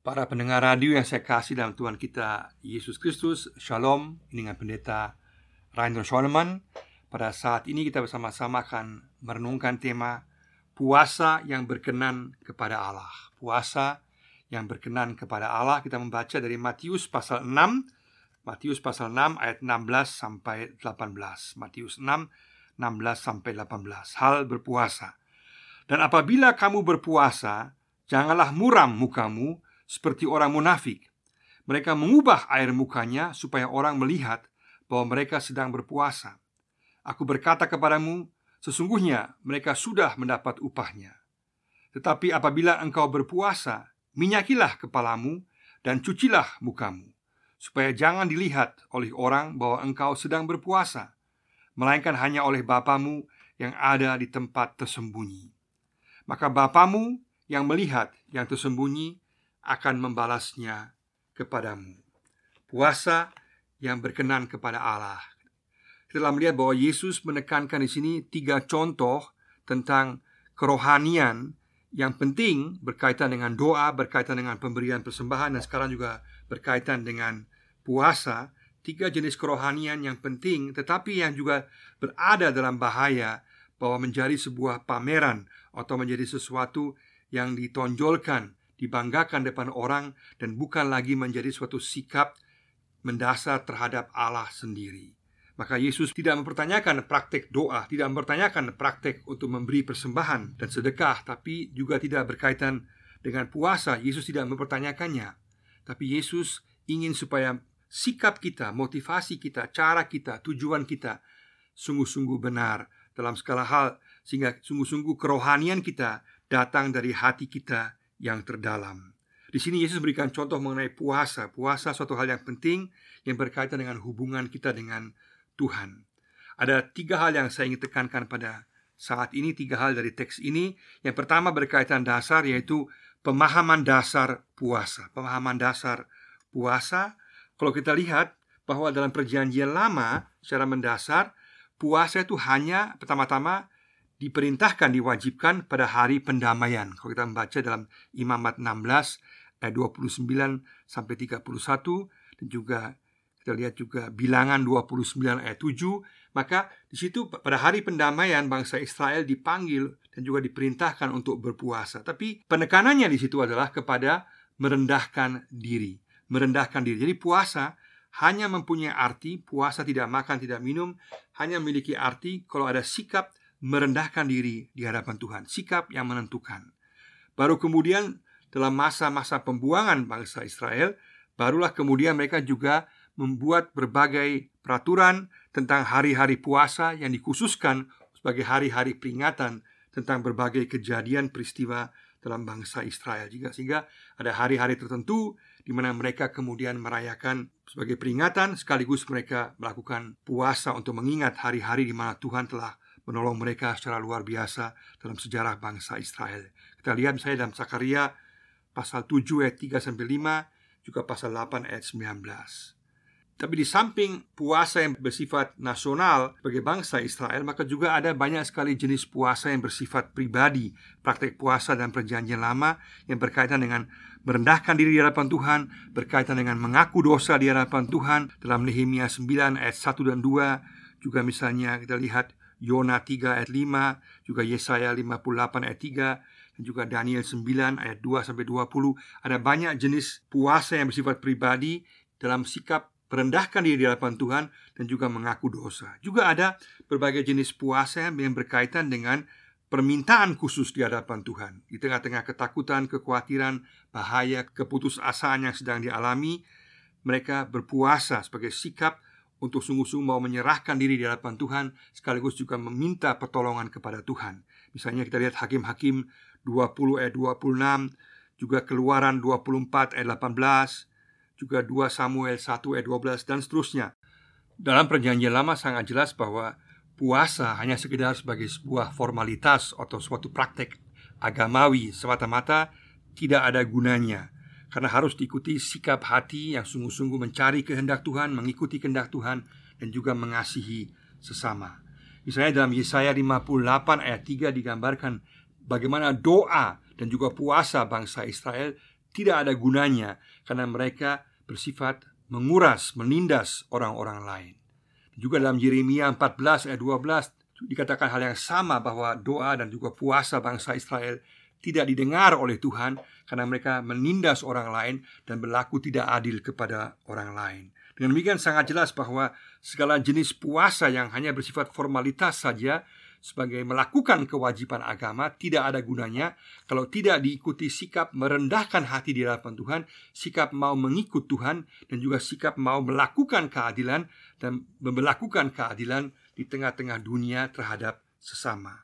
Para pendengar radio yang saya kasih dalam Tuhan kita Yesus Kristus Shalom. Dengan pendeta Rainer Schoenemann. Pada saat ini kita bersama-sama akan merenungkan tema Puasa yang berkenan kepada Allah. Puasa yang berkenan kepada Allah Kita membaca dari Matius pasal 6 Matius pasal 6 ayat 16 sampai 18 Matius 6 16 sampai 18 Hal berpuasa. Dan apabila kamu berpuasa Janganlah muram mukamu seperti orang munafik. Mereka mengubah air mukanya supaya orang melihat bahwa mereka sedang berpuasa. Aku berkata kepadamu, sesungguhnya mereka sudah mendapat upahnya. Tetapi apabila engkau berpuasa, minyakilah kepalamu dan cucilah mukamu, supaya jangan dilihat oleh orang bahwa engkau sedang berpuasa, melainkan hanya oleh Bapamu yang ada di tempat tersembunyi. Maka Bapamu yang melihat yang tersembunyi akan membalasnya kepadamu. Puasa yang berkenan kepada Allah. Kita melihat bahwa Yesus menekankan di sini tiga contoh tentang kerohanian yang penting berkaitan dengan doa, berkaitan dengan pemberian persembahan dan sekarang juga berkaitan dengan puasa. Tiga jenis kerohanian yang penting tetapi yang juga berada dalam bahaya bahwa menjadi sebuah pameran atau menjadi sesuatu yang ditonjolkan dibanggakan depan orang dan bukan lagi menjadi suatu sikap mendasar terhadap Allah sendiri. Maka Yesus tidak mempertanyakan praktek doa, tidak mempertanyakan praktek untuk memberi persembahan dan sedekah, tapi juga tidak berkaitan dengan puasa. Yesus tidak mempertanyakannya, tapi Yesus ingin supaya sikap kita, motivasi kita, cara kita, tujuan kita sungguh-sungguh benar dalam segala hal, sehingga sungguh-sungguh kerohanian kita datang dari hati kita yang terdalam. Di sini Yesus berikan contoh mengenai puasa. Puasa suatu hal yang penting yang berkaitan dengan hubungan kita dengan Tuhan. Ada tiga hal yang saya ingin tekankan pada saat ini, tiga hal dari teks ini. Yang pertama berkaitan dasar yaitu pemahaman dasar puasa. Pemahaman dasar puasa. Kalau kita lihat bahwa dalam perjanjian lama secara mendasar puasa itu hanya pertama-tama diperintahkan diwajibkan pada hari pendamaian. Kalau kita membaca dalam Imamat 16 ayat 29 sampai 31 dan juga kita lihat juga Bilangan 29 ayat 7, maka di situ pada hari pendamaian bangsa Israel dipanggil dan juga diperintahkan untuk berpuasa. Tapi penekanannya di situ adalah kepada merendahkan diri, merendahkan diri. Jadi puasa hanya mempunyai arti puasa tidak makan, tidak minum, hanya memiliki arti kalau ada sikap merendahkan diri di hadapan Tuhan, sikap yang menentukan. Baru kemudian dalam masa-masa pembuangan bangsa Israel, barulah kemudian mereka juga membuat berbagai peraturan tentang hari-hari puasa yang dikhususkan sebagai hari-hari peringatan tentang berbagai kejadian peristiwa dalam bangsa Israel juga sehingga ada hari-hari tertentu di mana mereka kemudian merayakan sebagai peringatan sekaligus mereka melakukan puasa untuk mengingat hari-hari di mana Tuhan telah menolong mereka secara luar biasa dalam sejarah bangsa Israel. Kita lihat misalnya dalam Sakaria pasal 7 ayat 3 sampai 5, juga pasal 8 ayat 19. Tapi di samping puasa yang bersifat nasional bagi bangsa Israel, maka juga ada banyak sekali jenis puasa yang bersifat pribadi. Praktek puasa dan perjanjian lama yang berkaitan dengan merendahkan diri di hadapan Tuhan, berkaitan dengan mengaku dosa di hadapan Tuhan dalam Nehemia 9 ayat 1 dan 2. Juga misalnya kita lihat Yona 3 ayat 5, juga Yesaya 58 ayat 3 dan juga Daniel 9 ayat 2 sampai 20. Ada banyak jenis puasa yang bersifat pribadi dalam sikap merendahkan diri di hadapan Tuhan dan juga mengaku dosa. Juga ada berbagai jenis puasa yang berkaitan dengan permintaan khusus di hadapan Tuhan. Di tengah-tengah ketakutan, kekhawatiran, bahaya, keputusasaan yang sedang dialami, mereka berpuasa sebagai sikap untuk sungguh-sungguh mau menyerahkan diri di hadapan Tuhan sekaligus juga meminta pertolongan kepada Tuhan. Misalnya kita lihat Hakim-hakim 20 ayat 26, juga Keluaran 24 ayat 18, juga 2 Samuel 1 ayat 12 dan seterusnya. Dalam perjanjian lama sangat jelas bahwa puasa hanya sekedar sebagai sebuah formalitas atau suatu praktek agamawi semata-mata tidak ada gunanya karena harus diikuti sikap hati yang sungguh-sungguh mencari kehendak Tuhan, mengikuti kehendak Tuhan dan juga mengasihi sesama. Misalnya dalam Yesaya 58 ayat 3 digambarkan bagaimana doa dan juga puasa bangsa Israel tidak ada gunanya karena mereka bersifat menguras, menindas orang-orang lain. Juga dalam Yeremia 14 ayat 12 dikatakan hal yang sama bahwa doa dan juga puasa bangsa Israel tidak didengar oleh Tuhan karena mereka menindas orang lain dan berlaku tidak adil kepada orang lain. Dengan demikian sangat jelas bahwa segala jenis puasa yang hanya bersifat formalitas saja sebagai melakukan kewajiban agama tidak ada gunanya kalau tidak diikuti sikap merendahkan hati di hadapan Tuhan, sikap mau mengikut Tuhan dan juga sikap mau melakukan keadilan dan melakukan keadilan di tengah-tengah dunia terhadap sesama.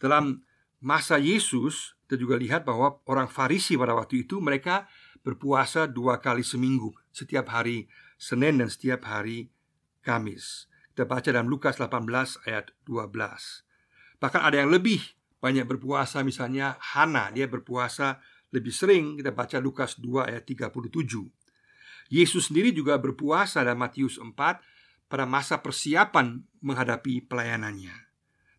Dalam masa Yesus, kita juga lihat bahwa orang Farisi pada waktu itu mereka berpuasa dua kali seminggu, setiap hari Senin dan setiap hari Kamis. Kita baca dalam Lukas 18 ayat 12 Bahkan ada yang lebih banyak berpuasa Misalnya Hana, dia berpuasa lebih sering. Kita baca Lukas 2 ayat 37 Yesus sendiri juga berpuasa dalam Matius 4 Pada masa persiapan menghadapi pelayanannya.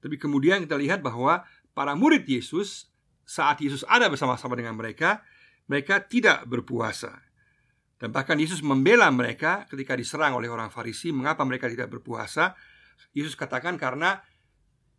Tapi kemudian kita lihat bahwa Para murid Yesus Saat Yesus ada bersama-sama dengan mereka Mereka tidak berpuasa dan bahkan Yesus membela mereka ketika diserang oleh orang Farisi, mengapa mereka tidak berpuasa? Yesus katakan karena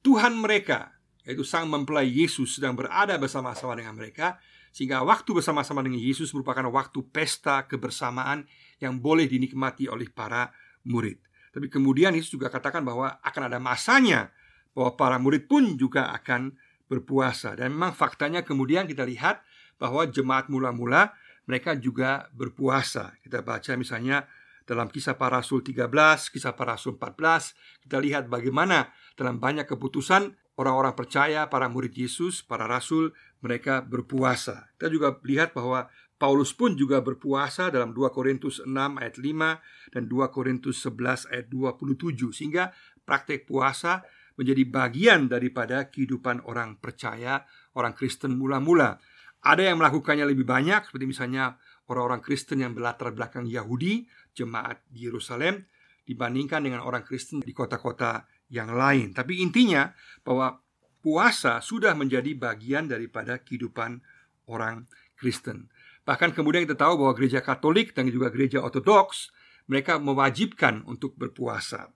Tuhan mereka, yaitu sang mempelai Yesus sedang berada bersama-sama dengan mereka, sehingga waktu bersama-sama dengan Yesus merupakan waktu pesta kebersamaan yang boleh dinikmati oleh para murid. Tapi kemudian Yesus juga katakan bahwa akan ada masanya bahwa para murid pun juga akan berpuasa. Dan memang faktanya kemudian kita lihat bahwa jemaat mula-mula mereka juga berpuasa. Kita baca misalnya dalam kisah para rasul 13, kisah para rasul 14, kita lihat bagaimana dalam banyak keputusan orang-orang percaya, para murid Yesus, para rasul, mereka berpuasa. Kita juga lihat bahwa Paulus pun juga berpuasa dalam 2 Korintus 6 ayat 5 dan 2 Korintus 11 ayat 27 sehingga praktek puasa menjadi bagian daripada kehidupan orang percaya, orang Kristen mula-mula. Ada yang melakukannya lebih banyak Seperti misalnya orang-orang Kristen yang berlatar belakang Yahudi Jemaat di Yerusalem Dibandingkan dengan orang Kristen di kota-kota yang lain. Tapi intinya bahwa puasa sudah menjadi bagian daripada kehidupan orang Kristen. Bahkan kemudian kita tahu bahwa gereja Katolik dan juga gereja Ortodoks Mereka mewajibkan untuk berpuasa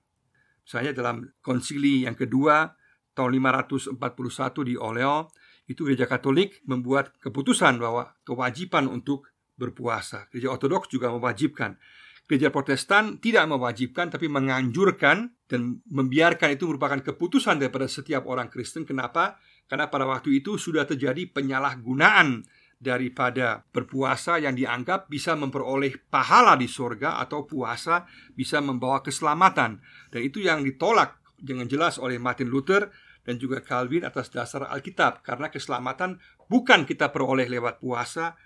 Misalnya dalam konsili yang kedua tahun 541 di Orleans itu gereja Katolik membuat keputusan bahwa kewajiban untuk berpuasa. Gereja Ortodoks juga mewajibkan. Gereja Protestan tidak mewajibkan tapi menganjurkan dan membiarkan itu merupakan keputusan daripada setiap orang Kristen. Kenapa? Karena pada waktu itu sudah terjadi penyalahgunaan daripada berpuasa yang dianggap bisa memperoleh pahala di surga atau puasa bisa membawa keselamatan. Dan itu yang ditolak dengan jelas oleh Martin Luther dan juga Calvin atas dasar Alkitab karena keselamatan bukan kita peroleh lewat puasa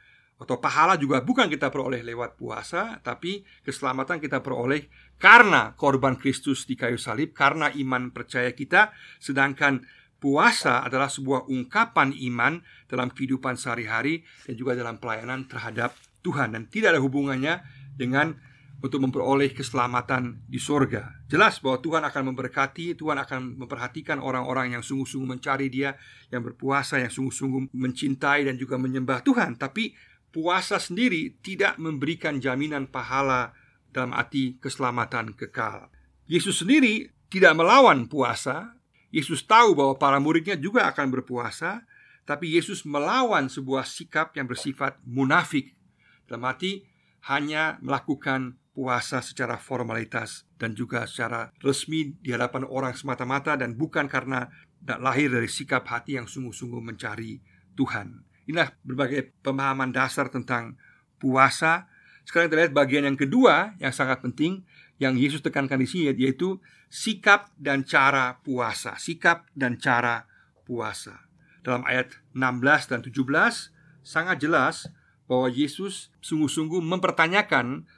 atau pahala juga bukan kita peroleh lewat puasa tapi keselamatan kita peroleh karena korban Kristus di kayu salib karena iman percaya kita sedangkan puasa adalah sebuah ungkapan iman dalam kehidupan sehari-hari dan juga dalam pelayanan terhadap Tuhan dan tidak ada hubungannya dengan untuk memperoleh keselamatan di sorga. Jelas bahwa Tuhan akan memberkati, Tuhan akan memperhatikan orang-orang yang sungguh-sungguh mencari Dia, yang berpuasa, yang sungguh-sungguh mencintai dan juga menyembah Tuhan. Tapi puasa sendiri tidak memberikan jaminan pahala dalam arti keselamatan kekal. Yesus sendiri tidak melawan puasa. Yesus tahu bahwa para muridnya juga akan berpuasa, tapi Yesus melawan sebuah sikap yang bersifat munafik. Dalam arti hanya melakukan puasa secara formalitas dan juga secara resmi di hadapan orang semata-mata dan bukan karena lahir dari sikap hati yang sungguh-sungguh mencari Tuhan. Inilah berbagai pemahaman dasar tentang puasa. Sekarang kita lihat bagian yang kedua yang sangat penting yang Yesus tekankan di sini yaitu sikap dan cara puasa. Sikap dan cara puasa. Dalam ayat 16 dan 17 sangat jelas bahwa Yesus sungguh-sungguh mempertanyakan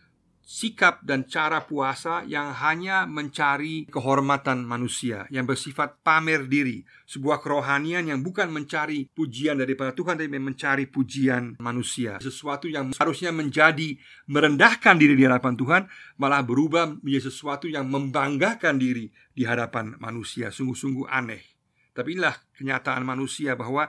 sikap dan cara puasa yang hanya mencari kehormatan manusia, yang bersifat pamer diri, sebuah kerohanian yang bukan mencari pujian daripada Tuhan, tapi mencari pujian manusia. Sesuatu yang harusnya menjadi merendahkan diri di hadapan Tuhan, malah berubah menjadi sesuatu yang membanggakan diri di hadapan manusia. Sungguh-sungguh aneh. Tapi inilah kenyataan manusia bahwa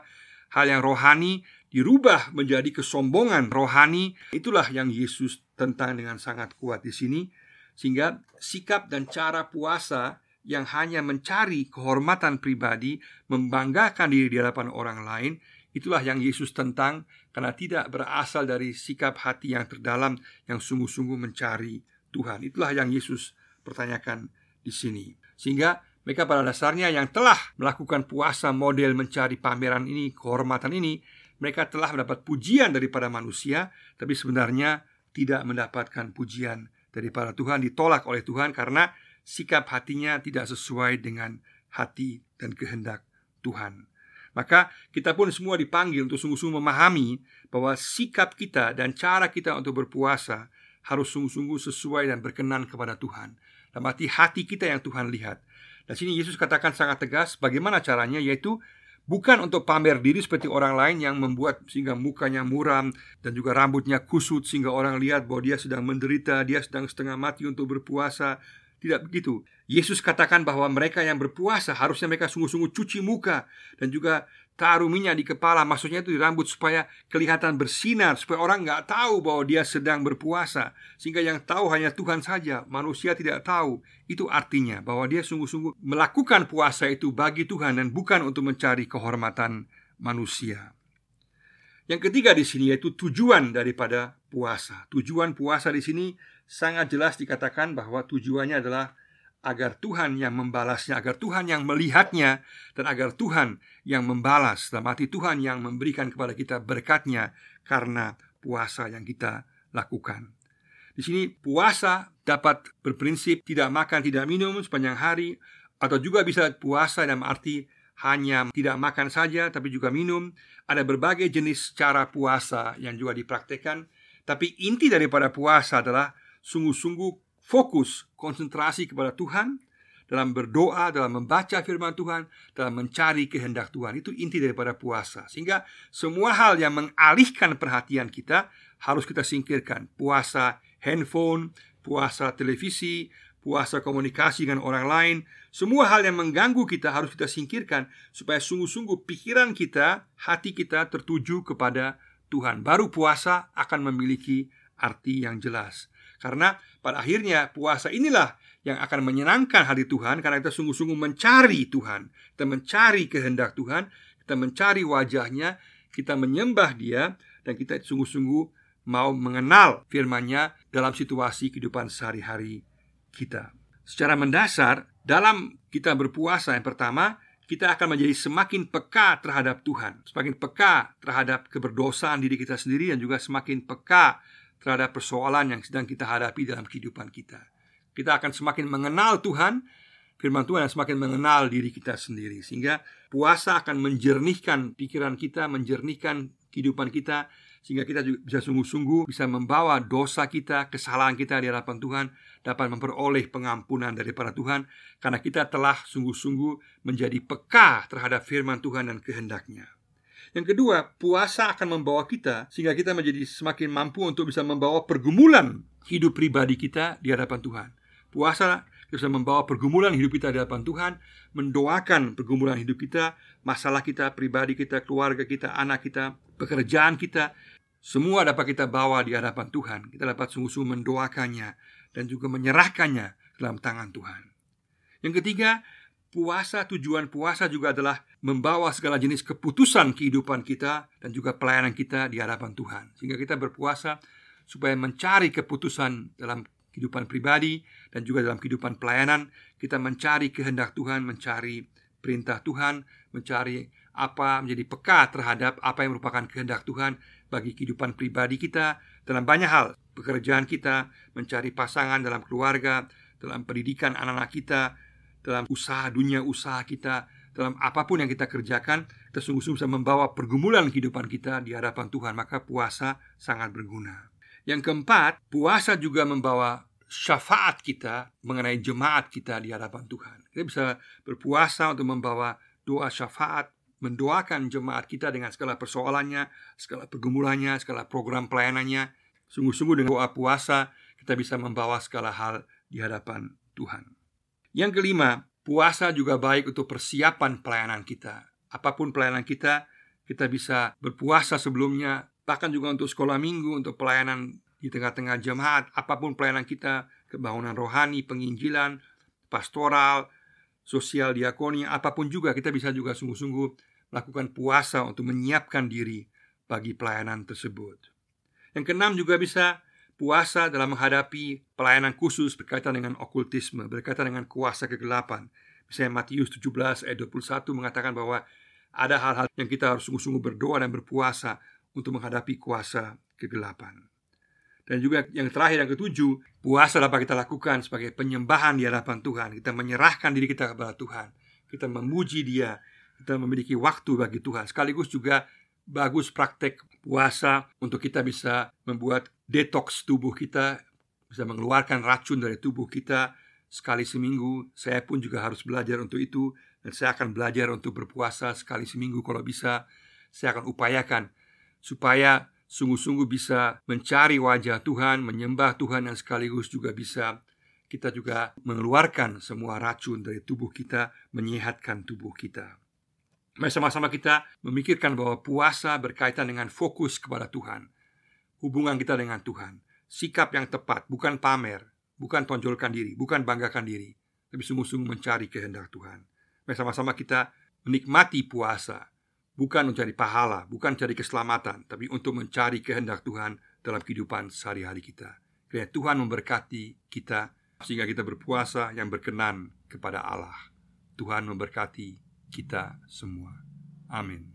hal yang rohani dirubah menjadi kesombongan rohani. Itulah yang Yesus tentang dengan sangat kuat di sini. Sehingga sikap dan cara puasa yang hanya mencari kehormatan pribadi, membanggakan diri di hadapan orang lain, itulah yang Yesus tentang karena tidak berasal dari sikap hati yang terdalam yang sungguh-sungguh mencari Tuhan. Itulah yang Yesus pertanyakan di sini. Sehingga mereka pada dasarnya yang telah melakukan puasa model mencari pameran ini, kehormatan ini, mereka telah mendapat pujian daripada manusia, tapi sebenarnya tidak mendapatkan pujian daripada Tuhan, ditolak oleh Tuhan karena sikap hatinya tidak sesuai dengan hati dan kehendak Tuhan. Maka kita pun semua dipanggil untuk sungguh-sungguh memahami bahwa sikap kita dan cara kita untuk berpuasa harus sungguh-sungguh sesuai dan berkenan kepada Tuhan. Dan arti hati kita yang Tuhan lihat. Dan sini Yesus katakan sangat tegas bagaimana caranya yaitu bukan untuk pamer diri seperti orang lain yang membuat sehingga mukanya muram dan juga rambutnya kusut sehingga orang lihat bahwa dia sedang menderita, dia sedang setengah mati untuk berpuasa. Tidak begitu. Yesus katakan bahwa mereka yang berpuasa harusnya mereka sungguh-sungguh cuci muka dan juga taruh minyak di kepala. Maksudnya itu di rambut supaya kelihatan bersinar, supaya orang nggak tahu bahwa dia sedang berpuasa. Sehingga yang tahu hanya Tuhan saja, manusia tidak tahu. Itu artinya bahwa dia sungguh-sungguh melakukan puasa itu bagi Tuhan dan bukan untuk mencari kehormatan manusia. Yang ketiga di sini yaitu tujuan daripada puasa. Tujuan puasa di sini sangat jelas dikatakan bahwa tujuannya adalah agar Tuhan yang membalasnya, agar Tuhan yang melihatnya, dan agar Tuhan yang membalas. Dalam arti Tuhan yang memberikan kepada kita berkatnya karena puasa yang kita lakukan. Di sini puasa dapat berprinsip tidak makan, tidak minum sepanjang hari, atau juga bisa puasa dalam arti hanya tidak makan saja, tapi juga minum. Ada berbagai jenis cara puasa yang juga dipraktekkan, tapi inti daripada puasa adalah sungguh-sungguh fokus konsentrasi kepada Tuhan dalam berdoa, dalam membaca firman Tuhan, dalam mencari kehendak Tuhan. Itu inti daripada puasa. Sehingga semua hal yang mengalihkan perhatian kita harus kita singkirkan. Puasa handphone, puasa televisi, puasa komunikasi dengan orang lain, semua hal yang mengganggu kita harus kita singkirkan supaya sungguh-sungguh pikiran kita, hati kita tertuju kepada Tuhan. Baru puasa akan memiliki arti yang jelas. Karena pada akhirnya puasa inilah yang akan menyenangkan hati Tuhan karena kita sungguh-sungguh mencari Tuhan, kita mencari kehendak Tuhan, kita mencari wajahnya, kita menyembah Dia dan kita sungguh-sungguh mau mengenal firman-Nya dalam situasi kehidupan sehari-hari kita. Secara mendasar, dalam kita berpuasa yang pertama, kita akan menjadi semakin peka terhadap Tuhan, semakin peka terhadap keberdosaan diri kita sendiri dan juga semakin peka terhadap persoalan yang sedang kita hadapi dalam kehidupan kita. Kita akan semakin mengenal Tuhan, firman Tuhan dan semakin mengenal diri kita sendiri. Sehingga puasa akan menjernihkan pikiran kita, menjernihkan kehidupan kita sehingga kita juga bisa sungguh-sungguh bisa membawa dosa kita, kesalahan kita di hadapan Tuhan dapat memperoleh pengampunan daripada Tuhan karena kita telah sungguh-sungguh menjadi peka terhadap firman Tuhan dan kehendaknya. Yang kedua, puasa akan membawa kita sehingga kita menjadi semakin mampu untuk bisa membawa pergumulan hidup pribadi kita di hadapan Tuhan. Puasa bisa membawa pergumulan hidup kita di hadapan Tuhan, mendoakan pergumulan hidup kita, masalah kita, pribadi kita, keluarga kita, anak kita, pekerjaan kita, semua dapat kita bawa di hadapan Tuhan. Kita dapat sungguh-sungguh mendoakannya dan juga menyerahkannya dalam tangan Tuhan. Yang ketiga, puasa tujuan puasa juga adalah membawa segala jenis keputusan kehidupan kita dan juga pelayanan kita di hadapan Tuhan. Sehingga kita berpuasa supaya mencari keputusan dalam kehidupan pribadi dan juga dalam kehidupan pelayanan. Kita mencari kehendak Tuhan, mencari perintah Tuhan, mencari apa menjadi peka terhadap apa yang merupakan kehendak Tuhan bagi kehidupan pribadi kita dalam banyak hal. Pekerjaan kita, mencari pasangan dalam keluarga, dalam pendidikan anak-anak kita, dalam usaha dunia usaha kita, dalam apa pun yang kita kerjakan, kita sungguh-sungguh bisa membawa pergumulan kehidupan kita di hadapan Tuhan, maka puasa sangat berguna. Yang keempat, puasa juga membawa syafaat kita mengenai jemaat kita di hadapan Tuhan. Kita bisa berpuasa untuk membawa doa syafaat, mendoakan jemaat kita dengan segala persoalannya, segala pergumulannya, segala program pelayanannya. Sungguh-sungguh dengan doa puasa, kita bisa membawa segala hal di hadapan Tuhan. Yang kelima, puasa juga baik untuk persiapan pelayanan kita. Apa pun pelayanan kita, kita bisa berpuasa sebelumnya, bahkan juga untuk sekolah minggu, untuk pelayanan di tengah-tengah jemaat, apa pun pelayanan kita, kebangunan rohani, penginjilan, pastoral, sosial diakoni, apa pun juga kita bisa juga sungguh-sungguh melakukan puasa untuk menyiapkan diri bagi pelayanan tersebut. Yang keenam juga bisa puasa dalam menghadapi pelayanan khusus berkaitan dengan okultisme, berkaitan dengan kuasa kegelapan. Misalnya Matius 17 ayat 21 mengatakan bahwa ada hal-hal yang kita harus sungguh-sungguh berdoa dan berpuasa untuk menghadapi kuasa kegelapan. Dan juga yang terakhir yang ketujuh, puasa dapat kita lakukan sebagai penyembahan di hadapan Tuhan. Kita menyerahkan diri kita kepada Tuhan. Kita memuji Dia, kita memiliki waktu bagi Tuhan. Sekaligus juga bagus praktek puasa untuk kita bisa membuat detox tubuh kita, bisa mengeluarkan racun dari tubuh kita sekali seminggu. Saya pun juga harus belajar untuk itu dan saya akan belajar untuk berpuasa sekali seminggu kalau bisa. Saya akan upayakan supaya sungguh-sungguh bisa mencari wajah Tuhan, menyembah Tuhan dan sekaligus juga bisa kita juga mengeluarkan semua racun dari tubuh kita, menyehatkan tubuh kita. Mari sama-sama kita memikirkan bahwa puasa berkaitan dengan fokus kepada Tuhan. Hubungan kita dengan Tuhan. Sikap yang tepat, bukan pamer, bukan tonjolkan diri, bukan banggakan diri, tapi sungguh-sungguh mencari kehendak Tuhan. Mari sama-sama kita menikmati puasa Bukan mencari pahala, bukan mencari keselamatan Tapi untuk mencari kehendak Tuhan dalam kehidupan sehari-hari kita Kiranya Tuhan memberkati kita Sehingga kita berpuasa yang berkenan kepada Allah Tuhan memberkati kita semua Amin